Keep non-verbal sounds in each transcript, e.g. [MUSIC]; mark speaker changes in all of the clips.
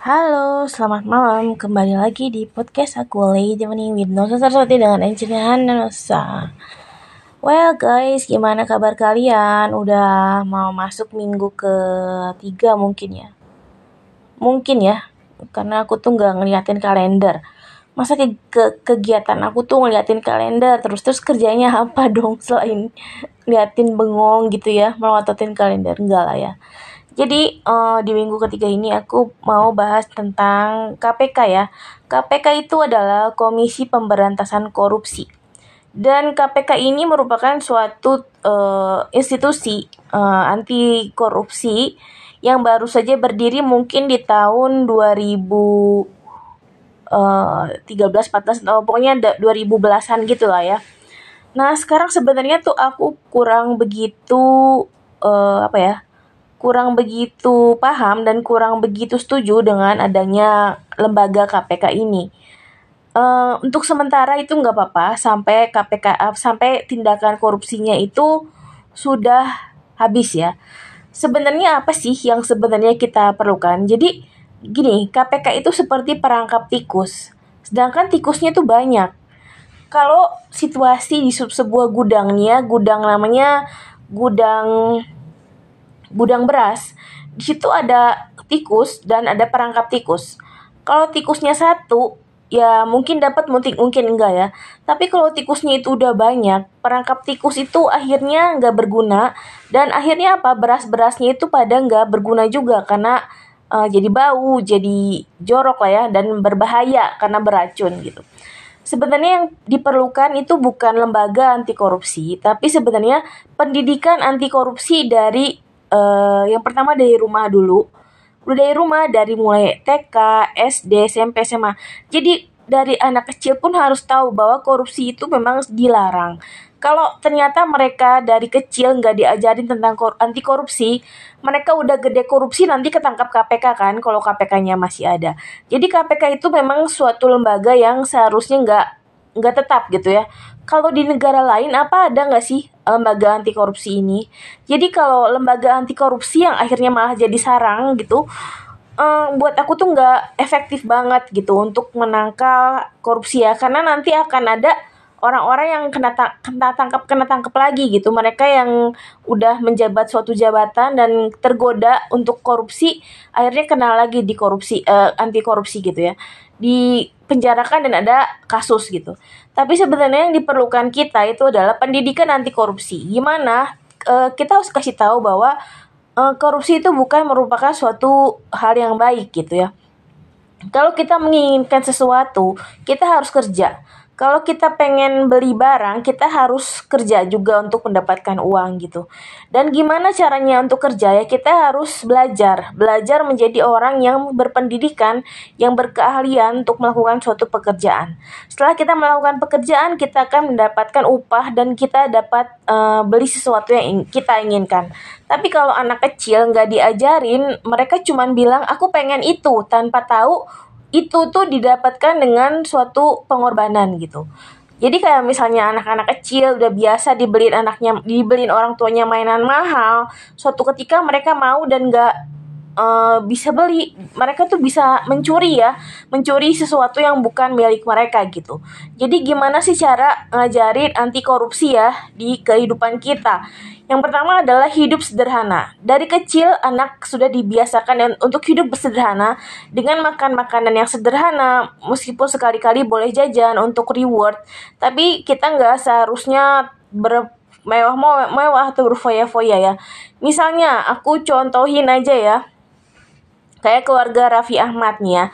Speaker 1: Halo, selamat malam. Kembali lagi di podcast aku Lady Morning with Nosa Saraswati dengan Angelina Nosa. Well guys, gimana kabar kalian? Udah mau masuk minggu ke tiga mungkin ya? Mungkin ya, karena aku tuh nggak ngeliatin kalender. Masa ke, ke kegiatan aku tuh ngeliatin kalender terus terus kerjanya [LAUGHS] apa dong selain ngeliatin bengong gitu ya, melototin kalender enggak lah ya. Jadi uh, di minggu ketiga ini aku mau bahas tentang KPK ya. KPK itu adalah Komisi Pemberantasan Korupsi. Dan KPK ini merupakan suatu uh, institusi uh, anti korupsi yang baru saja berdiri mungkin di tahun 2013 14 atau pokoknya 2000 belasan gitu lah ya. Nah, sekarang sebenarnya tuh aku kurang begitu uh, apa ya? Kurang begitu paham dan kurang begitu setuju dengan adanya lembaga KPK ini. Uh, untuk sementara itu nggak apa-apa sampai KPK uh, sampai tindakan korupsinya itu sudah habis ya. Sebenarnya apa sih yang sebenarnya kita perlukan? Jadi gini, KPK itu seperti perangkap tikus. Sedangkan tikusnya itu banyak. Kalau situasi di sebuah gudangnya, gudang namanya gudang gudang beras, di situ ada tikus dan ada perangkap tikus. Kalau tikusnya satu, ya mungkin dapat mungkin mungkin enggak ya. Tapi kalau tikusnya itu udah banyak, perangkap tikus itu akhirnya nggak berguna dan akhirnya apa beras-berasnya itu pada nggak berguna juga karena uh, jadi bau, jadi jorok lah ya dan berbahaya karena beracun gitu. Sebenarnya yang diperlukan itu bukan lembaga anti korupsi, tapi sebenarnya pendidikan anti korupsi dari uh, yang pertama dari rumah dulu udah dari rumah dari mulai TK, SD, SMP, SMA. Jadi dari anak kecil pun harus tahu bahwa korupsi itu memang dilarang. Kalau ternyata mereka dari kecil nggak diajarin tentang kor anti korupsi, mereka udah gede korupsi nanti ketangkap KPK kan kalau KPK-nya masih ada. Jadi KPK itu memang suatu lembaga yang seharusnya nggak nggak tetap gitu ya. Kalau di negara lain apa ada nggak sih lembaga anti korupsi ini? Jadi kalau lembaga anti korupsi yang akhirnya malah jadi sarang gitu, um, buat aku tuh nggak efektif banget gitu untuk menangkal korupsi ya, karena nanti akan ada orang-orang yang kena, ta kena tangkap kena tangkap lagi gitu mereka yang udah menjabat suatu jabatan dan tergoda untuk korupsi akhirnya kena lagi di korupsi uh, anti korupsi gitu ya dipenjarakan dan ada kasus gitu. Tapi sebenarnya yang diperlukan kita itu adalah pendidikan anti korupsi. Gimana uh, kita harus kasih tahu bahwa uh, korupsi itu bukan merupakan suatu hal yang baik gitu ya. Kalau kita menginginkan sesuatu, kita harus kerja kalau kita pengen beli barang, kita harus kerja juga untuk mendapatkan uang gitu. Dan gimana caranya untuk kerja ya? Kita harus belajar, belajar menjadi orang yang berpendidikan, yang berkeahlian untuk melakukan suatu pekerjaan. Setelah kita melakukan pekerjaan, kita akan mendapatkan upah dan kita dapat uh, beli sesuatu yang kita inginkan. Tapi kalau anak kecil nggak diajarin, mereka cuma bilang aku pengen itu tanpa tahu itu tuh didapatkan dengan suatu pengorbanan gitu. Jadi kayak misalnya anak-anak kecil udah biasa dibeliin anaknya, dibeliin orang tuanya mainan mahal, suatu ketika mereka mau dan nggak uh, bisa beli, mereka tuh bisa mencuri ya, mencuri sesuatu yang bukan milik mereka gitu. Jadi gimana sih cara ngajarin anti korupsi ya di kehidupan kita? Yang pertama adalah hidup sederhana. Dari kecil anak sudah dibiasakan untuk hidup bersederhana dengan makan makanan yang sederhana, meskipun sekali-kali boleh jajan untuk reward, tapi kita nggak seharusnya bermewah-mewah atau berfoya-foya ya. Misalnya aku contohin aja ya, kayak keluarga Raffi Ahmad nih ya.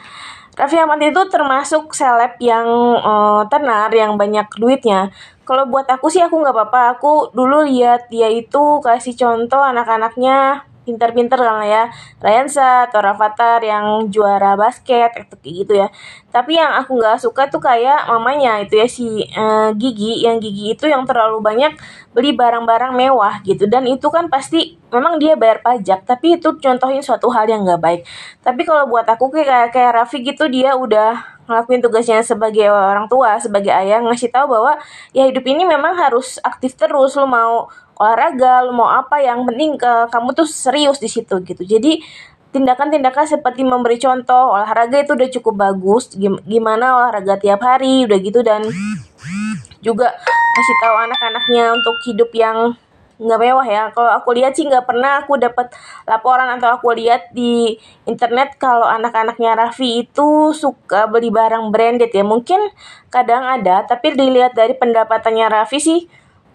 Speaker 1: Raffi Ahmad itu termasuk seleb yang uh, tenar, yang banyak duitnya. Kalau buat aku sih aku nggak apa-apa. Aku dulu lihat dia itu kasih contoh anak-anaknya pinter-pinter kan ya. Ryansa atau Rafathar yang juara basket kayak gitu ya. Tapi yang aku nggak suka tuh kayak mamanya itu ya si uh, Gigi. Yang Gigi itu yang terlalu banyak beli barang-barang mewah gitu. Dan itu kan pasti memang dia bayar pajak tapi itu contohin suatu hal yang nggak baik. Tapi kalau buat aku kayak kayak Raffi gitu dia udah ngelakuin tugasnya sebagai orang tua, sebagai ayah ngasih tahu bahwa ya hidup ini memang harus aktif terus. Lo mau olahraga, lo mau apa yang penting ke kamu tuh serius di situ gitu. Jadi tindakan-tindakan seperti memberi contoh olahraga itu udah cukup bagus gimana olahraga tiap hari udah gitu dan juga kasih tahu anak-anaknya untuk hidup yang nggak mewah ya kalau aku lihat sih nggak pernah aku dapat laporan atau aku lihat di internet kalau anak-anaknya Raffi itu suka beli barang branded ya mungkin kadang ada tapi dilihat dari pendapatannya Raffi sih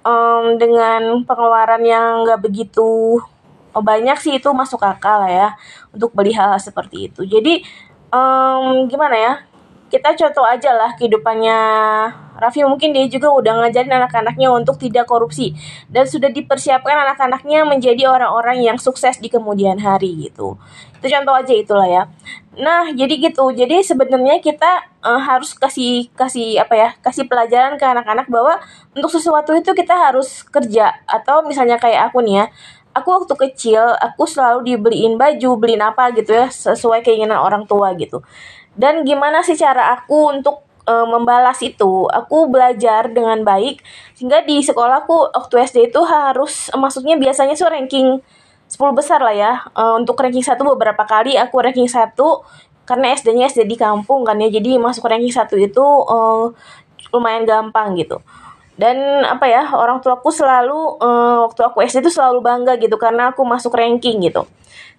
Speaker 1: um, dengan pengeluaran yang nggak begitu banyak sih itu masuk akal ya untuk beli hal, -hal seperti itu jadi um, gimana ya kita contoh aja lah kehidupannya Raffi mungkin dia juga udah ngajarin anak-anaknya untuk tidak korupsi dan sudah dipersiapkan anak-anaknya menjadi orang-orang yang sukses di kemudian hari gitu. Itu contoh aja itulah ya. Nah, jadi gitu. Jadi sebenarnya kita uh, harus kasih kasih apa ya? Kasih pelajaran ke anak-anak bahwa untuk sesuatu itu kita harus kerja atau misalnya kayak aku nih ya. Aku waktu kecil aku selalu dibeliin baju, beliin apa gitu ya sesuai keinginan orang tua gitu dan gimana sih cara aku untuk e, membalas itu aku belajar dengan baik sehingga di sekolahku waktu SD itu harus maksudnya biasanya sih ranking 10 besar lah ya. E, untuk ranking satu beberapa kali aku ranking satu karena SD-nya SD di kampung kan ya. Jadi masuk ranking satu itu e, lumayan gampang gitu. Dan apa ya orang tuaku selalu uh, waktu aku SD itu selalu bangga gitu karena aku masuk ranking gitu.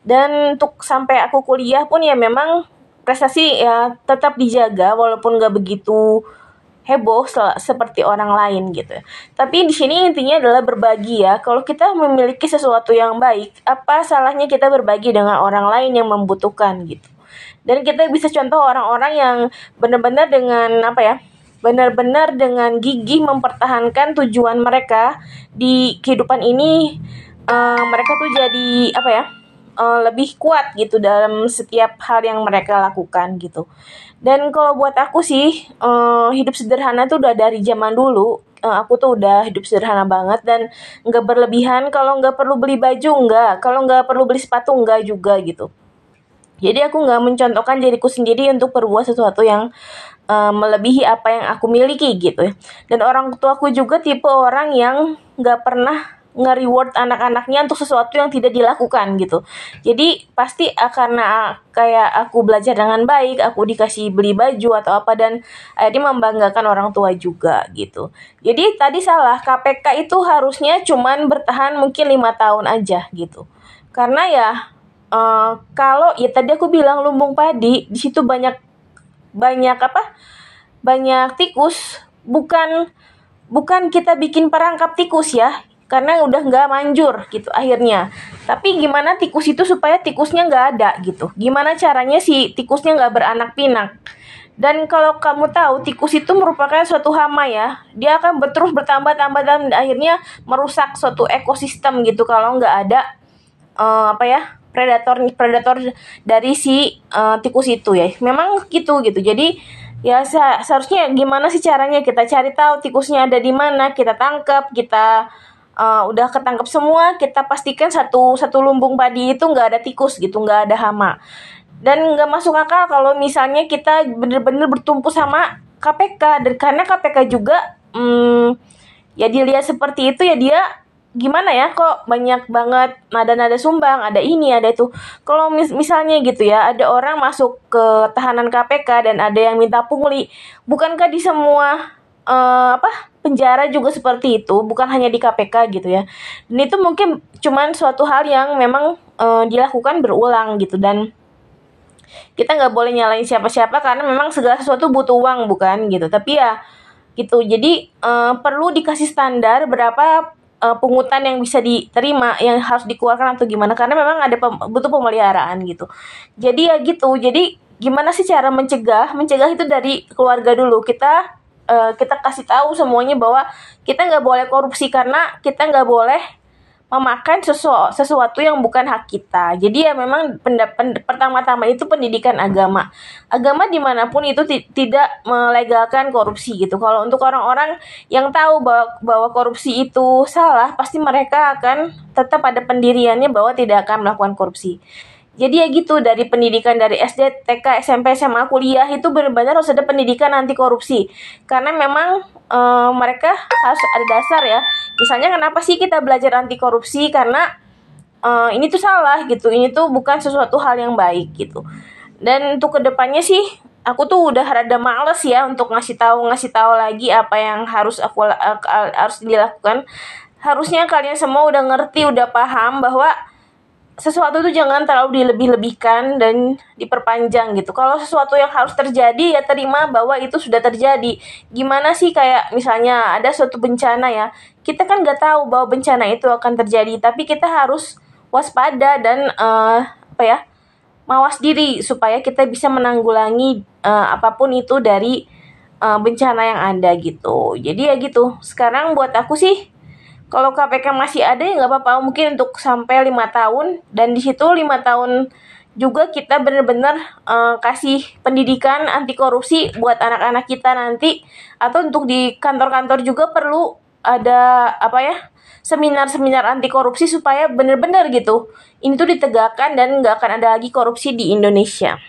Speaker 1: Dan untuk sampai aku kuliah pun ya memang prestasi ya tetap dijaga walaupun nggak begitu heboh seperti orang lain gitu. Tapi di sini intinya adalah berbagi ya. Kalau kita memiliki sesuatu yang baik, apa salahnya kita berbagi dengan orang lain yang membutuhkan gitu. Dan kita bisa contoh orang-orang yang benar-benar dengan apa ya? Benar-benar dengan gigih mempertahankan tujuan mereka di kehidupan ini uh, mereka tuh jadi apa ya? Uh, lebih kuat gitu dalam setiap hal yang mereka lakukan gitu. Dan kalau buat aku sih uh, hidup sederhana tuh udah dari zaman dulu. Uh, aku tuh udah hidup sederhana banget dan nggak berlebihan. Kalau nggak perlu beli baju nggak, kalau nggak perlu beli sepatu nggak juga gitu. Jadi aku nggak mencontohkan diriku sendiri untuk berbuat sesuatu yang uh, melebihi apa yang aku miliki gitu. Dan orang tuaku juga tipe orang yang nggak pernah nge-reward anak-anaknya untuk sesuatu yang tidak dilakukan gitu. Jadi pasti karena kayak aku belajar dengan baik, aku dikasih beli baju atau apa dan akhirnya membanggakan orang tua juga gitu. Jadi tadi salah, KPK itu harusnya cuman bertahan mungkin lima tahun aja gitu. Karena ya uh, kalau ya tadi aku bilang lumbung padi di situ banyak banyak apa? Banyak tikus, bukan bukan kita bikin perangkap tikus ya karena udah nggak manjur gitu akhirnya. Tapi gimana tikus itu supaya tikusnya nggak ada gitu? Gimana caranya si tikusnya nggak beranak pinak? Dan kalau kamu tahu tikus itu merupakan suatu hama ya, dia akan terus bertambah-tambah dan akhirnya merusak suatu ekosistem gitu kalau nggak ada uh, apa ya predator predator dari si uh, tikus itu ya. Memang gitu gitu. Jadi ya seharusnya gimana sih caranya kita cari tahu tikusnya ada di mana, kita tangkap, kita uh, udah ketangkep semua kita pastikan satu satu lumbung padi itu nggak ada tikus gitu nggak ada hama. Dan nggak masuk akal kalau misalnya kita bener-bener bertumpu sama KPK dan karena KPK juga hmm, ya dilihat seperti itu ya dia gimana ya kok banyak banget nada-nada sumbang ada ini ada itu. Kalau mis misalnya gitu ya ada orang masuk ke tahanan KPK dan ada yang minta pungli bukankah di semua uh, apa penjara juga seperti itu bukan hanya di KPK gitu ya. Dan itu mungkin cuman suatu hal yang memang uh, dilakukan berulang gitu. Dan kita nggak boleh nyalain siapa-siapa karena memang segala sesuatu butuh uang bukan gitu. Tapi ya gitu. Jadi uh, perlu dikasih standar berapa uh, pungutan yang bisa diterima yang harus dikeluarkan atau gimana. Karena memang ada pem butuh pemeliharaan gitu. Jadi ya gitu. Jadi gimana sih cara mencegah? Mencegah itu dari keluarga dulu. Kita uh, kita kasih tahu semuanya bahwa kita nggak boleh korupsi karena kita nggak boleh memakan sesu sesuatu yang bukan hak kita. Jadi ya memang pertama-tama itu pendidikan agama. Agama di mana pun itu tidak melegalkan korupsi gitu. Kalau untuk orang-orang yang tahu bahwa, bahwa korupsi itu salah, pasti mereka akan tetap ada pendiriannya bahwa tidak akan melakukan korupsi jadi ya gitu dari pendidikan dari SD, TK, SMP, SMA, kuliah itu benar-benar harus ada pendidikan anti korupsi karena memang e, mereka harus ada dasar ya. Misalnya kenapa sih kita belajar anti korupsi karena uh, ini tuh salah gitu ini tuh bukan sesuatu hal yang baik gitu. Dan untuk ke depannya sih aku tuh udah rada males ya untuk ngasih tahu ngasih tahu lagi apa yang harus aku uh, harus dilakukan. Harusnya kalian semua udah ngerti udah paham bahwa sesuatu itu jangan terlalu dilebih-lebihkan dan diperpanjang gitu. Kalau sesuatu yang harus terjadi ya terima bahwa itu sudah terjadi. Gimana sih kayak misalnya ada suatu bencana ya, kita kan nggak tahu bahwa bencana itu akan terjadi, tapi kita harus waspada dan uh, apa ya, mawas diri supaya kita bisa menanggulangi uh, apa pun itu dari uh, bencana yang ada gitu. Jadi ya gitu. Sekarang buat aku sih kalau KPK masih ada ya nggak apa-apa. Mungkin untuk sampai lima tahun. Dan di situ lima tahun juga kita benar-benar uh, kasih pendidikan anti korupsi buat anak-anak kita nanti. Atau untuk di kantor-kantor juga perlu ada apa ya seminar-seminar anti korupsi supaya benar-benar gitu ini tuh ditegakkan dan nggak akan ada lagi korupsi di Indonesia.